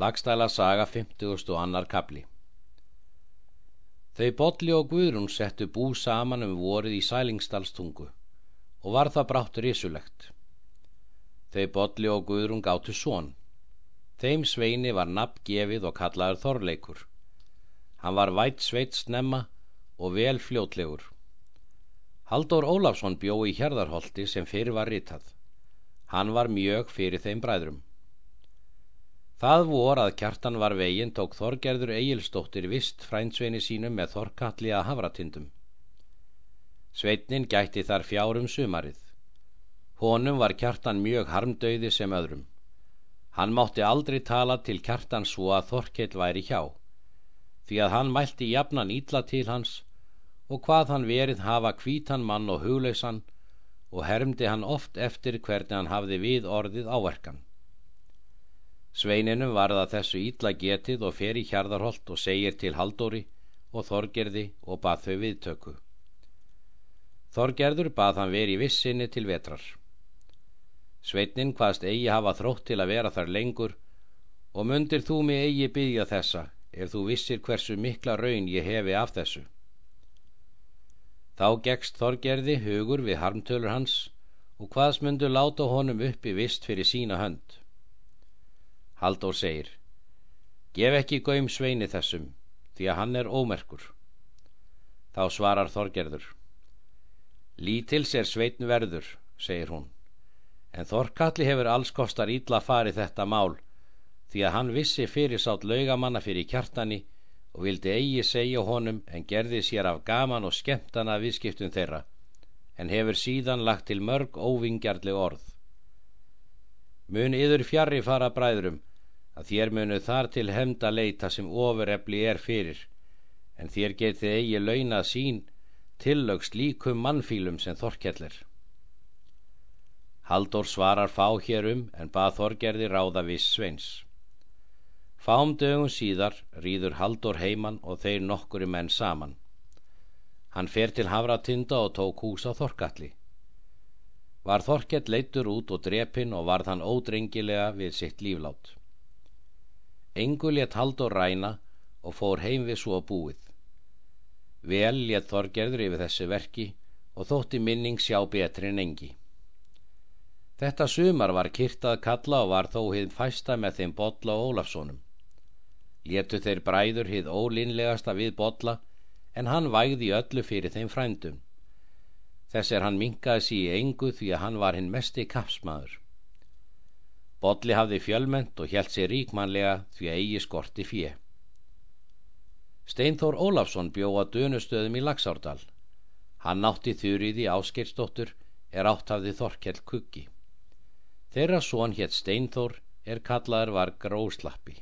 Lagstæla saga 50. og annar kapli Þau Bolli og Guðrún settu bú saman um vorið í Sælingsdalstungu og var það brátt risulegt. Þau Bolli og Guðrún gáttu són. Þeim sveini var nafn gefið og kallaður Þorleikur. Hann var vætt sveit snemma og vel fljótlegur. Haldur Ólafsson bjó í Hjarðarholti sem fyrir var ritað. Hann var mjög fyrir þeim bræðrum. Það vor að kjartan var veginn tók Þorgerður Egilstóttir vist frændsveini sínum með Þorkalli að havratindum. Sveitnin gætti þar fjárum sumarið. Honum var kjartan mjög harmdauði sem öðrum. Hann mátti aldrei tala til kjartan svo að Þorkell væri hjá, því að hann mælti jafnan ítla til hans og hvað hann verið hafa kvítan mann og huglausan og hermdi hann oft eftir hvernig hann hafði við orðið áverkan. Sveininum varða þessu ítla getið og fer í hjarðarholt og segir til Haldóri og Þorgerði og bað þau viðtöku. Þorgerður bað hann veri vissinni til vetrar. Sveitnin hvaðst eigi hafa þrótt til að vera þar lengur og mundir þú mig eigi byggja þessa ef þú vissir hversu mikla raun ég hefi af þessu. Þá gegst Þorgerði hugur við harmtölur hans og hvaðs mundu láta honum uppi vist fyrir sína hönd. Halldór segir Gef ekki gaum sveini þessum því að hann er ómerkur Þá svarar Þorgerður Lítils er sveitn verður, segir hún En Þorkalli hefur alls kostar ítla farið þetta mál því að hann vissi fyrir sátt laugamanna fyrir kjartani og vildi eigi segja honum en gerði sér af gaman og skemmtana viðskiptum þeirra en hefur síðan lagt til mörg óvingjarleg orð. Mun yður fjarrri fara bræðrum að þér munu þar til hemda leita sem ofurefli er fyrir. En þér getið eigi launa sín tillögst líkum mannfílum sem Þorkellir Haldur svarar fá hérum en bað Þorgerði ráða viss sveins. Fám dögum síðar rýður Haldur heiman og þeir nokkuri menn saman. Hann fer til Havratinda og tók hús á Þorkalli Var Þorkell leittur út og drepinn og varð hann ódrengilega við sitt líflát Engu létt Haldur ræna og fór heim við svo búið. Vel létt Þorgerður yfir þessu verki og þótti minning sjá betri en engi. Þetta sumar var kyrtað kalla og var þó hið fæsta með þeim Bodla og Ólafssonum. Léttu þeir bræður hið ólinlegasta við Bodla en hann vægði öllu fyrir þeim frændum. Þess er hann minkaði sí í engu því að hann var hinn mesti kapsmaður. Bolli hafði fjölment og hjælt sér ríkmanlega því að eigi skorti fjö. Steinþór Ólafsson bjóða dönustöðum í Laxárdal. Hann nátti þurriði áskeirsdóttur er áttafði Þorkell Kuggi. Þeirra són hétt Steinþór er kallaður var Gróslappi.